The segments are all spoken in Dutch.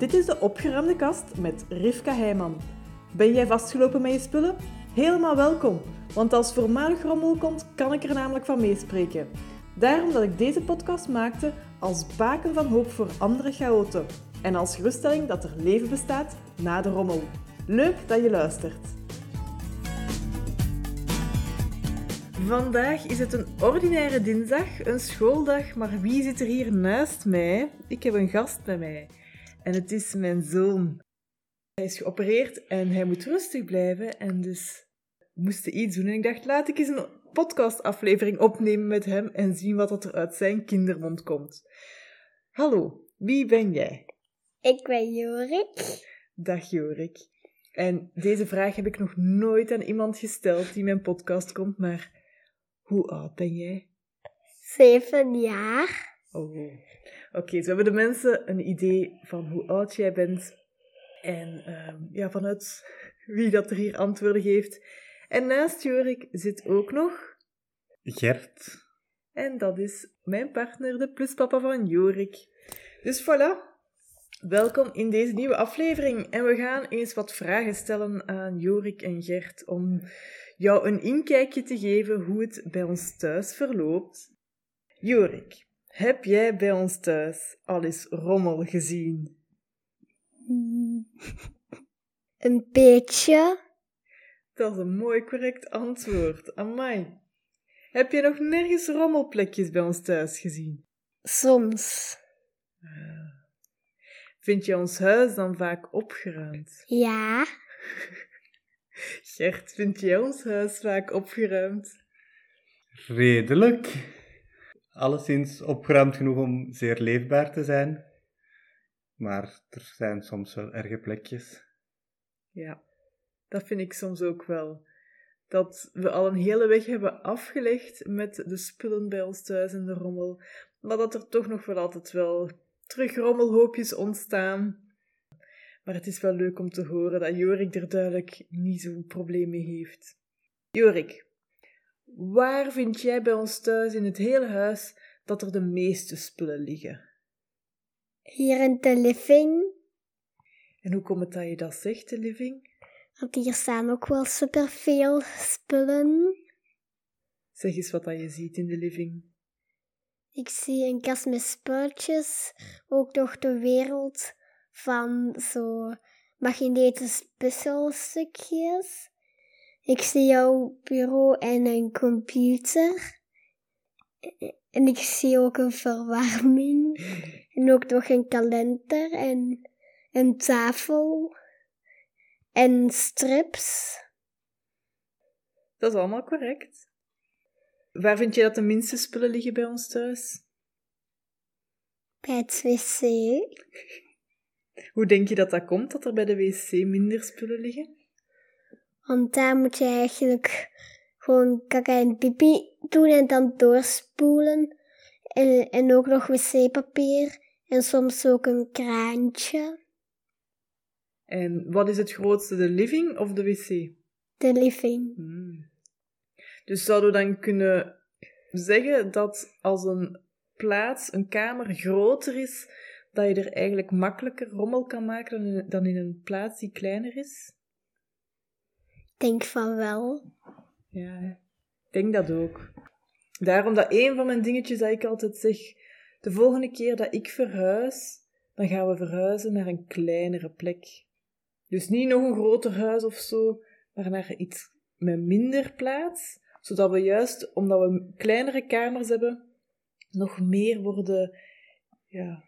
Dit is de opgeruimde kast met Rivka Heijman. Ben jij vastgelopen met je spullen? Helemaal welkom, want als voormalig rommel komt, kan ik er namelijk van meespreken. Daarom dat ik deze podcast maakte als baken van hoop voor andere chaoten en als geruststelling dat er leven bestaat na de rommel. Leuk dat je luistert. Vandaag is het een ordinaire dinsdag, een schooldag, maar wie zit er hier naast mij? Ik heb een gast bij mij en het is mijn zoon. Hij is geopereerd en hij moet rustig blijven en dus moesten iets doen. En ik dacht, laat ik eens een podcastaflevering opnemen met hem en zien wat er uit zijn kindermond komt. Hallo, wie ben jij? Ik ben Jorik. Dag Jorik. En deze vraag heb ik nog nooit aan iemand gesteld die mijn podcast komt, maar hoe oud ben jij? Zeven jaar. Oh. Oké, zo hebben de mensen een idee van hoe oud jij bent. En ehm, ja, vanuit wie dat er hier antwoorden geeft. En naast Jorik zit ook nog... Gert. En dat is mijn partner, de pluspapa van Jorik. Dus voilà. Welkom in deze nieuwe aflevering. En we gaan eens wat vragen stellen aan Jorik en Gert om jou een inkijkje te geven hoe het bij ons thuis verloopt. Jorik, heb jij bij ons thuis al eens rommel gezien? Een beetje. Dat is een mooi correct antwoord. Amai. Heb je nog nergens rommelplekjes bij ons thuis gezien? Soms. Vind je ons huis dan vaak opgeruimd? Ja. Gert, vind jij ons huis vaak opgeruimd? Redelijk. Alleszins opgeruimd genoeg om zeer leefbaar te zijn. Maar er zijn soms wel erge plekjes. Ja, dat vind ik soms ook wel. Dat we al een hele weg hebben afgelegd met de spullen bij ons thuis en de rommel, maar dat er toch nog wel altijd wel terug ontstaan. Maar het is wel leuk om te horen dat Jorik er duidelijk niet zo'n probleem mee heeft. Jorik, waar vind jij bij ons thuis in het hele huis dat er de meeste spullen liggen? Hier in de living. En hoe komt het dat je dat zegt, de living? Want hier staan ook wel superveel spullen. Zeg eens wat dat je ziet in de living. Ik zie een kast met spulletjes. Ook nog de wereld van zo magnetische puzzelstukjes. Ik zie jouw bureau en een computer. En ik zie ook een verwarming. En ook nog een kalender en een tafel. En strips. Dat is allemaal correct. Waar vind je dat de minste spullen liggen bij ons thuis? Bij het wc. Hoe denk je dat dat komt, dat er bij de wc minder spullen liggen? Want daar moet je eigenlijk gewoon kaka en pipi doen en dan doorspoelen. En, en ook nog wc-papier en soms ook een kraantje. En wat is het grootste, de living of de wc? De living. Hmm. Dus zouden we dan kunnen zeggen dat als een plaats, een kamer groter is, dat je er eigenlijk makkelijker rommel kan maken dan in, dan in een plaats die kleiner is? Denk van wel. Ja, ik denk dat ook. Daarom dat een van mijn dingetjes dat ik altijd zeg, de volgende keer dat ik verhuis, dan gaan we verhuizen naar een kleinere plek. Dus niet nog een groter huis of zo, maar naar iets met minder plaats, zodat we juist, omdat we kleinere kamers hebben, nog meer worden, ja,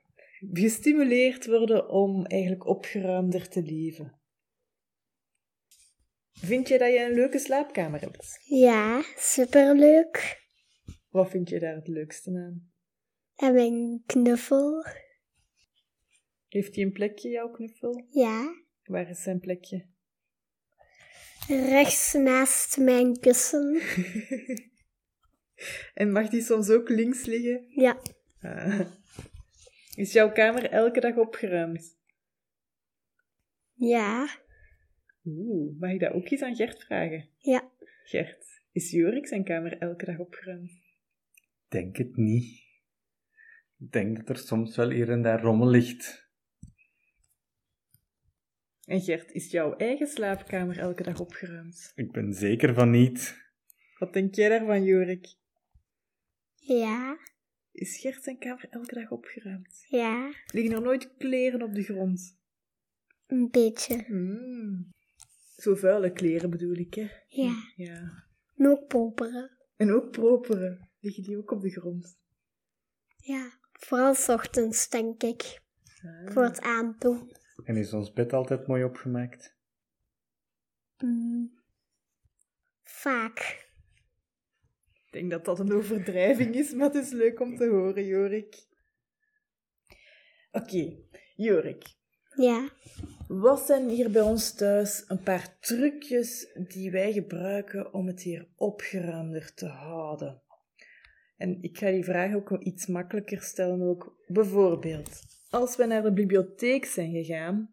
gestimuleerd worden om eigenlijk opgeruimder te leven. Vind je dat je een leuke slaapkamer hebt? Ja, superleuk. Wat vind je daar het leukste aan? En een knuffel. Heeft hij een plekje, jouw knuffel? Ja. Waar is zijn plekje? Rechts naast mijn kussen. en mag die soms ook links liggen? Ja. Ah. Is jouw kamer elke dag opgeruimd? Ja. Oeh, mag ik dat ook eens aan Gert vragen? Ja. Gert, is Jorik zijn kamer elke dag opgeruimd? Denk het niet. Ik denk dat er soms wel hier en daar rommel ligt. En Gert, is jouw eigen slaapkamer elke dag opgeruimd? Ik ben zeker van niet. Wat denk jij daarvan, Jorik? Ja, Is Gert zijn kamer elke dag opgeruimd? ja, Liggen er nooit kleren op de grond? een beetje. Hmm. Zo vuile kleren bedoel ik, hè? Ja, Ja. en ook poperen. En ook properen. Liggen die ook op de grond? Ja, vooral 's ochtends, denk ik. Ah. Voor het aandoen. En is ons bed altijd mooi opgemaakt? Mm. Vaak. Ik denk dat dat een overdrijving is, maar het is leuk om te horen, Jorik. Oké, Jorik. Ja, Wat zijn hier bij ons thuis een paar trucjes die wij gebruiken om het hier opgeruimder te houden? En ik ga die vraag ook iets makkelijker stellen ook. Bijvoorbeeld, als we naar de bibliotheek zijn gegaan,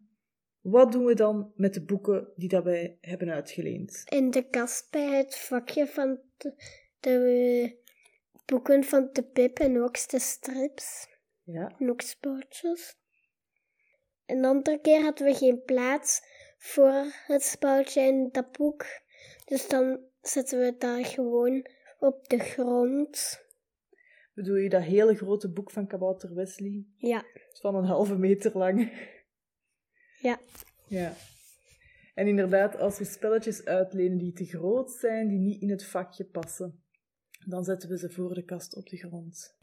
wat doen we dan met de boeken die dat wij hebben uitgeleend? in de kast bij het vakje van de, de boeken van de Pip en ook de strips. Ja, En ook Een andere keer hadden we geen plaats voor het spoutje en dat boek. Dus dan zetten we het daar gewoon op de grond. bedoel je dat hele grote boek van Kabouter Wesley? Ja, Van een halve meter lang. ja. Ja. En inderdaad, als we spelletjes uitlenen die te groot zijn, die niet in het vakje passen, dan zetten we ze voor de kast op de grond.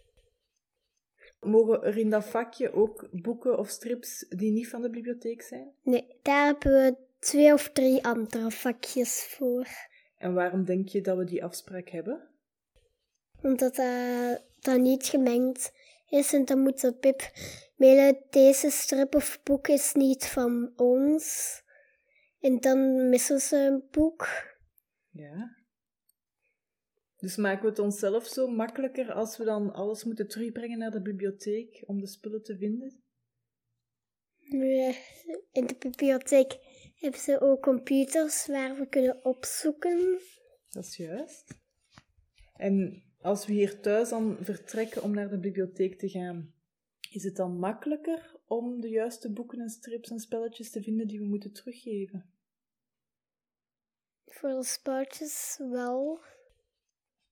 Mogen er in dat vakje ook boeken of strips die niet van de bibliotheek zijn? Nee, daar hebben we twee of drie andere vakjes voor. En waarom denk je dat we die afspraak hebben? Omdat dat, dat niet gemengd is en dan moet de Pip mailen, deze strip of boek is niet van ons. En dan missen ze een boek. Ja. Dus maken we het onszelf zo makkelijker als we dan alles moeten terugbrengen naar de bibliotheek om de spullen te vinden? In de bibliotheek hebben ze ook computers waar we kunnen opzoeken. Dat is juist. En als we hier thuis dan vertrekken om naar de bibliotheek te gaan, is het dan makkelijker om de juiste boeken en strips en spelletjes te vinden die we moeten teruggeven? Voor de spoutjes wel.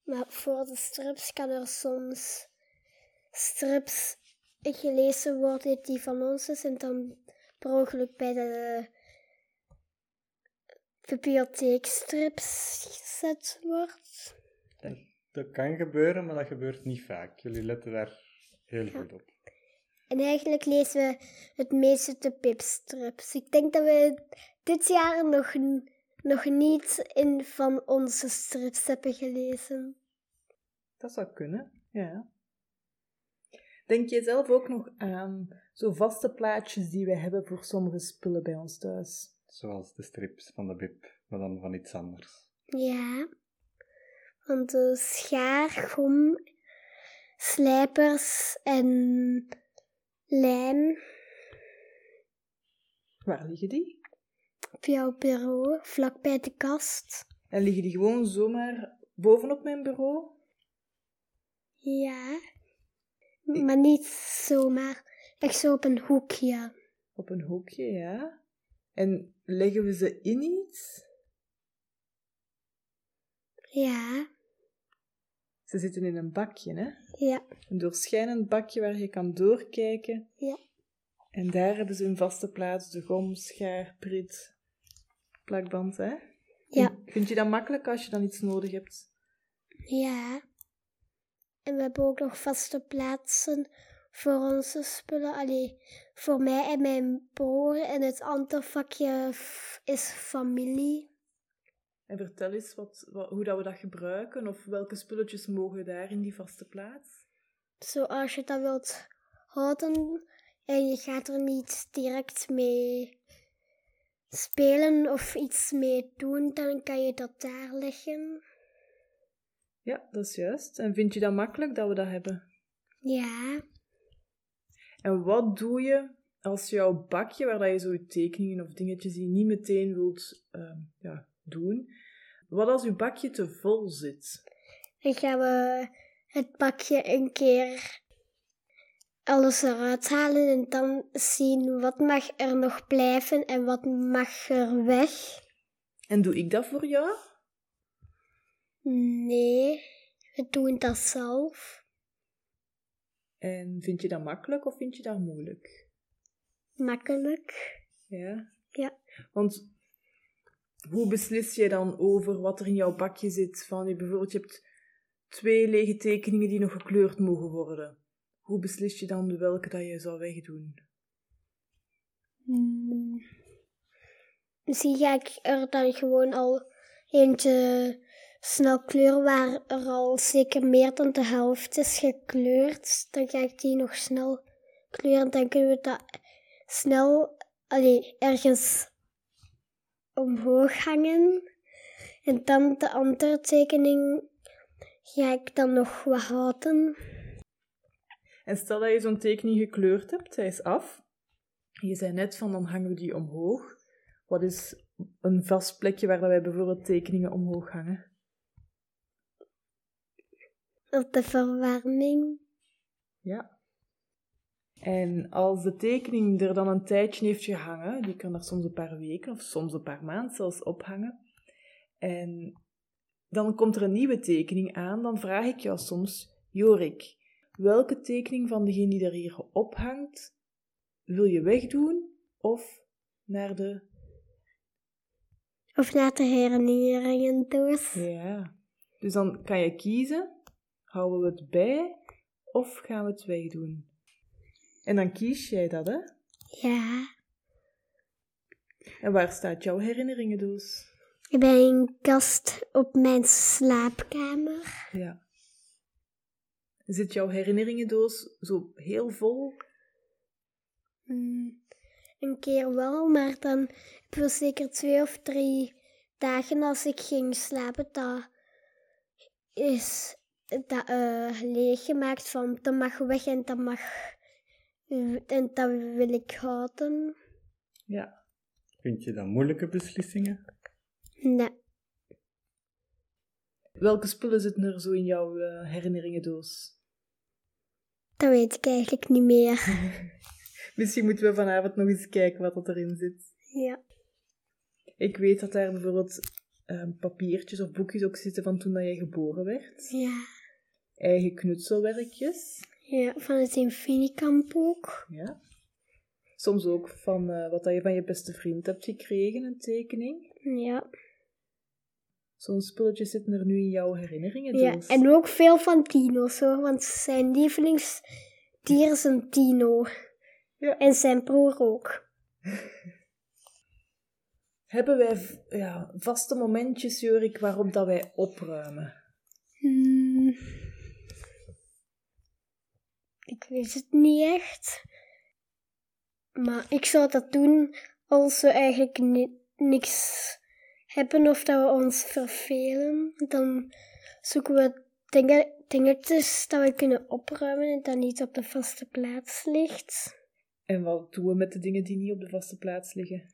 Maar voor de strips kan er soms strips gelezen worden die van ons is en dan per ongeluk bij de bibliotheekstrips gezet wordt. Dat, kan gebeuren, maar dat gebeurt niet vaak. Jullie letten daar heel goed op. En eigenlijk lezen we het meeste de pipstrips. Ik denk dat we dit jaar nog, n- nog niet in van onze strips hebben gelezen. Dat zou kunnen, ja. Denk je zelf ook nog aan zo vaste plaatjes die we hebben voor sommige spullen bij ons thuis? Zoals de strips van de Bib, maar dan van iets anders. Ja, want de schaar, gom, slijpers en lijm Waar liggen die? Op jouw bureau, vlak bij de kast. En liggen die gewoon zomaar bovenop mijn bureau? Ja, maar niet zomaar, echt zo op een hoekje. Op een hoekje, ja. En leggen we ze in iets? Ja, Ze zitten in een bakje, hè? ja, Een doorschijnend bakje waar je kan doorkijken. ja. En daar hebben ze hun vaste plaats, de gom, schaar, prit, plakband, hè? Ja. Vind je dat makkelijk als je dan iets nodig hebt? Ja. En we hebben ook nog vaste plaatsen voor onze spullen. Allee, voor mij en mijn broer. En het andere vakje is familie. En vertel eens wat, wat- hoe dat we dat gebruiken, of welke spulletjes mogen daar in die vaste plaats? Zoals je dat wilt houden en je gaat er niet direct mee spelen of iets mee doen, dan kan je dat daar leggen. Ja, dat is juist. En vind je dat makkelijk dat we dat hebben? Ja, En wat doe je als jouw bakje, waar je zo tekeningen of dingetjes die je niet meteen wilt ehm, ja, doen, wat als je bakje te vol zit? dan gaan we het bakje een keer alles eruit halen en dan zien wat mag er nog blijven en wat mag er weg. En doe ik dat voor jou? Nee, we doen dat zelf. En vind je dat makkelijk of vind je dat moeilijk? Makkelijk. Ja. Ja. Want hoe beslis je dan over wat er in jouw bakje zit? Van je bijvoorbeeld, je hebt twee lege tekeningen die nog gekleurd mogen worden. Hoe beslis je dan welke dat je zou wegdoen? Hmm. Misschien ga ik er dan gewoon al eentje snel kleuren waar er al zeker meer dan de helft is gekleurd. Dan ga ik die nog snel kleuren. Dan kunnen we dat snel allee, ergens omhoog hangen. En dan de andere tekening ga ik dan nog wat houden. En stel dat je zo'n tekening gekleurd hebt, hij is af. Je zei net van, dan hangen we die omhoog. Wat is een vast plekje waar wij bijvoorbeeld tekeningen omhoog hangen? Op de verwarming. Ja. En als de tekening er dan een tijdje heeft gehangen, die kan er soms een paar weken of soms een paar maanden zelfs ophangen. En dan komt er een nieuwe tekening aan, dan vraag ik jou soms, Jorik, welke tekening van degene die er hier ophangt, wil je wegdoen of naar de... Of naar de herinneringen doos. Ja. Dus dan kan je kiezen, houden we het bij of gaan we het wegdoen? En dan kies jij dat, hè? Ja. En waar staat jouw herinneringendoos? Bij een kast op mijn slaapkamer. Ja. Zit jouw herinneringendoos zo heel vol? Hmm, een keer wel, maar dan voor zeker twee of drie dagen als ik ging slapen, dat is dat, uh, leeggemaakt van dat mag weg en dat mag en dat wil ik houden. Ja. Vind je dat moeilijke beslissingen? Nee. Welke spullen zitten er zo in jouw uh, herinneringendoos? Dat weet ik eigenlijk niet meer. Misschien moeten we vanavond nog eens kijken wat er erin zit. Ja. Ik weet dat daar bijvoorbeeld uh, papiertjes of boekjes ook zitten van toen dat jij geboren werd. Ja. Eigen knutselwerkjes. Ja, van het Infinikamp ook. Ja. Soms ook van uh, wat dat je van je beste vriend hebt gekregen, een tekening. Ja. Zo'n spulletjes zitten er nu in jouw herinneringen. Ja, en ook veel van Tino's hoor, want zijn lievelingsdier is een Tino. Ja. En zijn broer ook. Hebben wij ja, vaste momentjes, Jurik, waarop dat wij opruimen? Hmm. Ik weet het niet echt. Maar ik zou dat doen als we eigenlijk ni niks hebben of dat we ons vervelen. Dan zoeken we dingen, dingetjes dat we kunnen opruimen en dat niet op de vaste plaats ligt. En wat doen we met de dingen die niet op de vaste plaats liggen?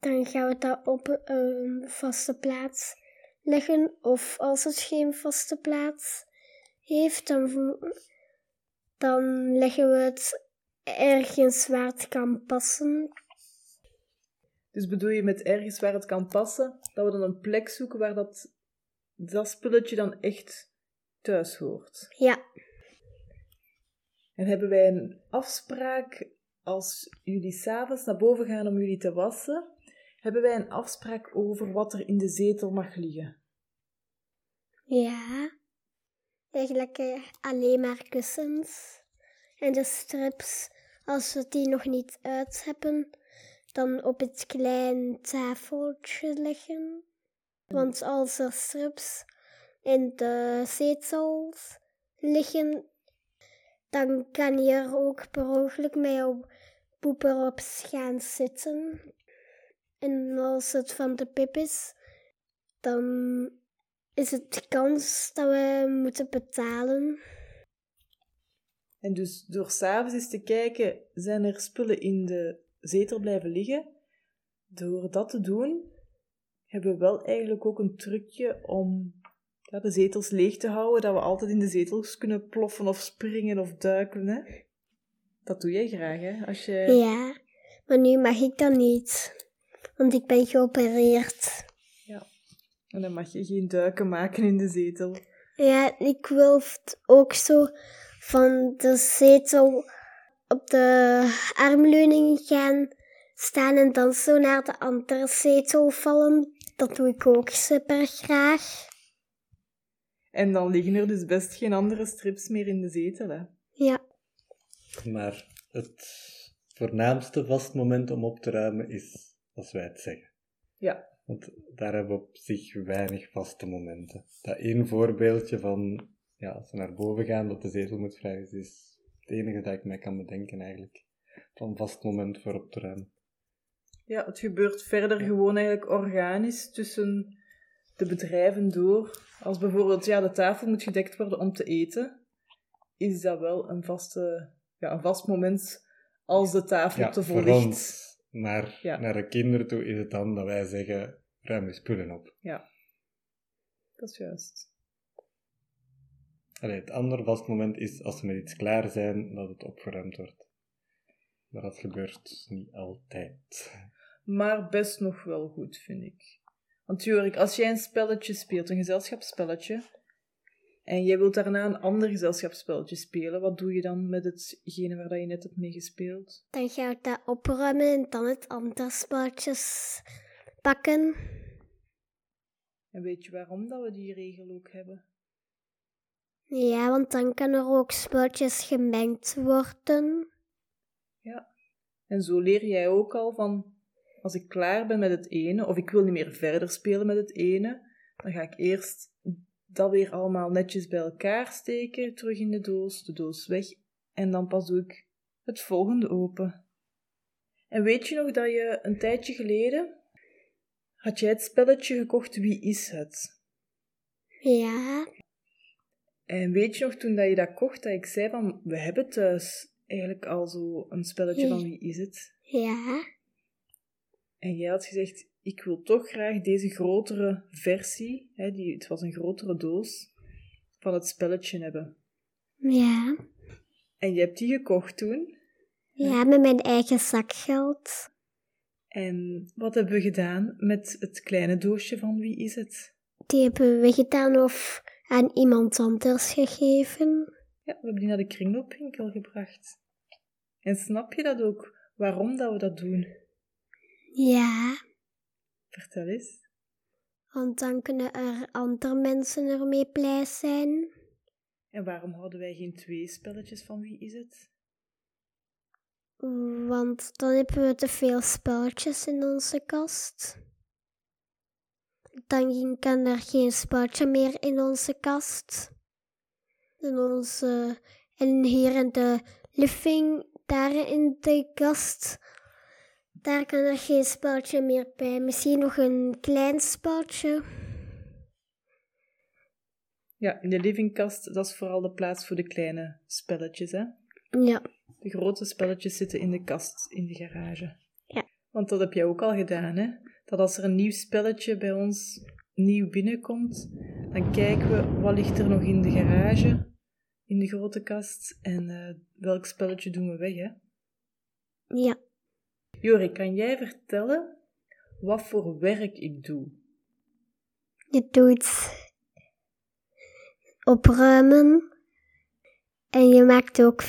Dan gaan we dat op een vaste plaats leggen. Of als het geen vaste plaats heeft, dan, dan leggen we het ergens waar het kan passen. Dus bedoel je met ergens waar het kan passen, dat we dan een plek zoeken waar dat, dat spulletje dan echt thuis hoort? Ja. En hebben wij een afspraak als jullie s'avonds naar boven gaan om jullie te wassen? Hebben wij een afspraak over wat er in de zetel mag liggen? Ja. Eigenlijk eh, alleen maar kussens. En de strips, als we die nog niet uit hebben, dan op het klein tafeltje leggen. Want als er strips in de zetels liggen, dan kan je er ook per ongeluk met op poeper op gaan zitten. En als het van de pip is, dan is het kans dat we moeten betalen. En dus door s'avonds eens te kijken, zijn er spullen in de zetel blijven liggen? Door dat te doen, hebben we wel eigenlijk ook een trucje om ja, de zetels leeg te houden, dat we altijd in de zetels kunnen ploffen of springen of duiken. Hè? Dat doe jij graag, hè? Als je... Ja, maar nu mag ik dat niet. Want ik ben geopereerd. En dan mag je geen duiken maken in de zetel. Ja, ik wil ook zo van de zetel op de armleuning gaan staan en dan zo naar de andere zetel vallen. Dat doe ik ook super graag. En dan liggen er dus best geen andere strips meer in de zetel, hè? Ja, Maar het voornaamste vast moment om op te ruimen is als wij het zeggen. Ja. Want daar hebben we op zich weinig vaste momenten. Dat één voorbeeldje van, ja, als we naar boven gaan, dat de zetel moet vrij is, is het enige dat ik mij kan bedenken eigenlijk. Van vast moment voor op te ruimen. Ja, het gebeurt verder gewoon eigenlijk organisch tussen de bedrijven door. Als bijvoorbeeld ja, de tafel moet gedekt worden om te eten, is dat wel een, vaste, ja, een vast moment als de tafel Ja, te vol voor ligt. ons, maar Ja. naar de kinderen toe is het dan dat wij zeggen, ruim je spullen op. Dat is juist. Allee, het andere vast moment is als we met iets klaar zijn, dat het opgeruimd wordt. Maar dat gebeurt niet altijd. Maar best nog wel goed, vind ik. Want Jorik, als jij een spelletje speelt, een gezelschapsspelletje, en jij wilt daarna een ander gezelschapsspelletje spelen, wat doe je dan met hetgene waar dat je net hebt mee gespeeld? dan ga ik dat opruimen en dan het andere spelletjes pakken. En weet je waarom dat we die regel ook hebben? Ja, want dan kan er ook spelletjes gemengd worden. Ja. En zo leer jij ook al van, als ik klaar ben met het ene, of ik wil niet meer verder spelen met het ene, dan ga ik eerst dat weer allemaal netjes bij elkaar steken, terug in de doos, de doos weg, en dan pas doe ik het volgende open. En weet je nog dat je een tijdje geleden, had jij het spelletje gekocht Wie is het? Ja, En weet je nog toen dat je dat kocht, dat ik zei van, we hebben thuis eigenlijk al zo een spelletje van Wie is het? ja, En jij had gezegd, ik wil toch graag deze grotere versie, hè, die, het was een grotere doos, van het spelletje hebben. ja. En je hebt die gekocht toen. Ja, met mijn eigen zakgeld. En wat hebben we gedaan met het kleine doosje van wie is het? Die hebben we gedaan of aan iemand anders gegeven. Ja, we hebben die naar de kringloopwinkel gebracht. En snap je dat ook, waarom dat we dat doen? Ja, Vertel eens. want dan kunnen er andere mensen ermee blij zijn. En waarom hadden wij geen twee spelletjes van wie is het? Want dan hebben we te veel spelletjes in onze kast. Dan kan er geen spelletje meer in onze kast. En, onze, en hier in de living, daar in de kast, daar kan er geen spelletje meer bij. Misschien nog een klein spelletje. Ja, in de livingkast, dat is vooral de plaats voor de kleine spelletjes, hè? Ja, De grote spelletjes zitten in de kast in de garage. Ja. Want dat heb jij ook al gedaan, hè? Dat als er een nieuw spelletje bij ons nieuw binnenkomt, dan kijken we wat ligt er nog in de garage, in de grote kast, en eh, welk spelletje doen we weg, hè? ja. Jorik, kan jij vertellen wat voor werk ik doe? Je doet opruimen. En je maakt ook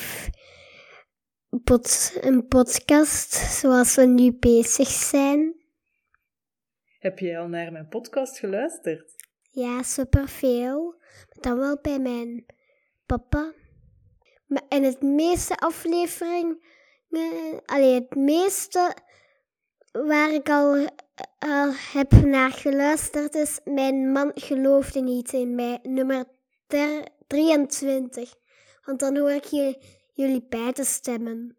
een podcast zoals we nu bezig zijn. Heb jij al naar mijn podcast geluisterd? Ja, superveel. Dan wel bij mijn papa. Maar in het meeste afleveringen, alleen het meeste waar ik al, al heb naar geluisterd is Mijn man geloofde niet in mij, nummer ter- 23. Want dan hoor ik je, jullie beide stemmen.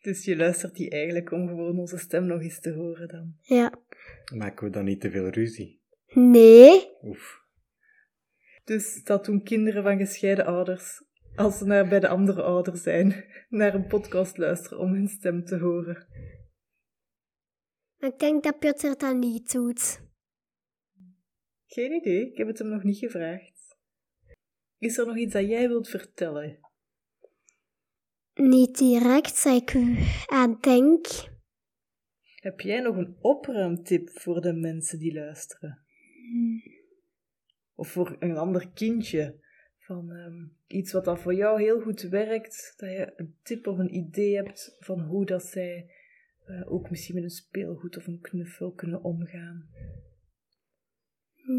Dus je luistert die eigenlijk om gewoon onze stem nog eens te horen dan. Ja. Maken we dan niet te veel ruzie? Nee. Oef. Dus dat doen kinderen van gescheiden ouders, als ze naar, bij de andere ouder zijn, naar een podcast luisteren om hun stem te horen. Maar ik denk dat Pieter dat niet doet. Geen idee, ik heb het hem nog niet gevraagd. Is er nog iets dat jij wilt vertellen? Niet direct, dat ik aan denk. Heb jij nog een opruimtip voor de mensen die luisteren? Of voor een ander kindje? Van ehm, iets wat dat voor jou heel goed werkt, dat je een tip of een idee hebt van hoe dat zij eh, ook misschien met een speelgoed of een knuffel kunnen omgaan.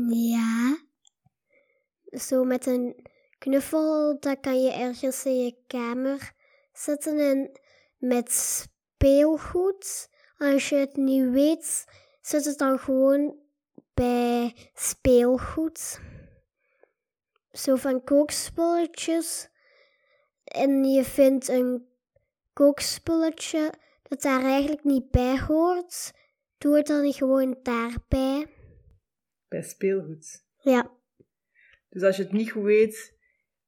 Ja. Zo met een knuffel, dat kan je ergens in je kamer zetten. En met speelgoed, als je het niet weet, zet het dan gewoon bij speelgoed. Zo van kookspulletjes. En je vindt een kookspulletje dat daar eigenlijk niet bij hoort. Doe het dan gewoon daarbij. Bij speelgoed. Ja. Dus als je het niet goed weet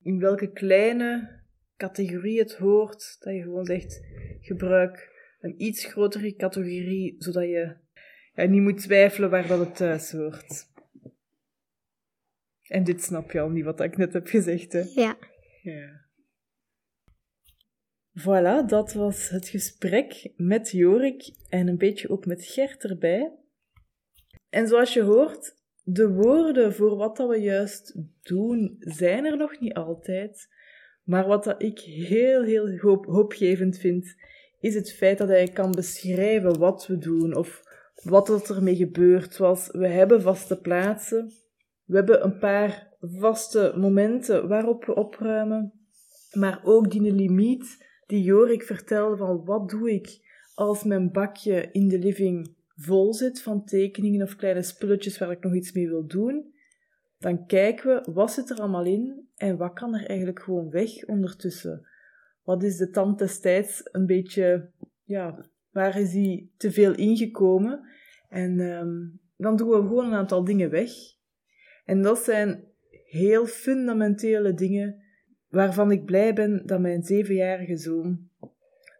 in welke kleine categorie het hoort, dat je gewoon zegt, gebruik een iets grotere categorie, zodat je ja, niet moet twijfelen waar dat het thuis hoort. En dit snap je al niet, wat ik net heb gezegd, hè? Ja. Ja. Voilà, dat was het gesprek met Jorik en een beetje ook met Gert erbij. En zoals je hoort, de woorden voor wat dat we juist doen, zijn er nog niet altijd. Maar wat dat ik heel, heel hoop, hoopgevend vind, is het feit dat hij kan beschrijven wat we doen of wat er ermee gebeurt. Zoals we hebben vaste plaatsen, we hebben een paar vaste momenten waarop we opruimen, maar ook die limiet die Jorik vertelde van wat doe ik als mijn bakje in de living vol zit van tekeningen of kleine spulletjes waar ik nog iets mee wil doen, dan kijken we wat zit er allemaal in en wat kan er eigenlijk gewoon weg ondertussen. Wat is de tand destijds een beetje, ja, waar is die te veel ingekomen? En um, dan doen we gewoon een aantal dingen weg. En dat zijn heel fundamentele dingen waarvan ik blij ben dat mijn zevenjarige zoon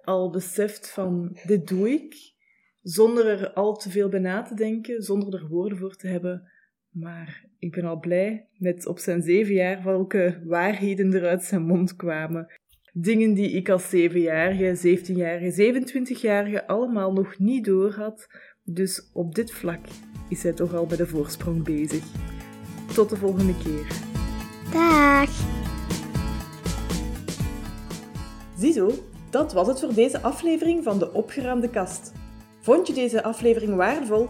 al beseft van dit doe ik, zonder er al te veel bij na te denken, zonder er woorden voor te hebben. Maar ik ben al blij met op zijn zeven jaar welke waarheden er uit zijn mond kwamen. Dingen die ik als zevenjarige, zeventienjarige, zevenentwintigjarige allemaal nog niet doorhad. Dus op dit vlak is hij toch al bij de voorsprong bezig. Tot de volgende keer. Dag. Ziezo, dat was het voor deze aflevering van de opgeruimde kast. Vond je deze aflevering waardevol?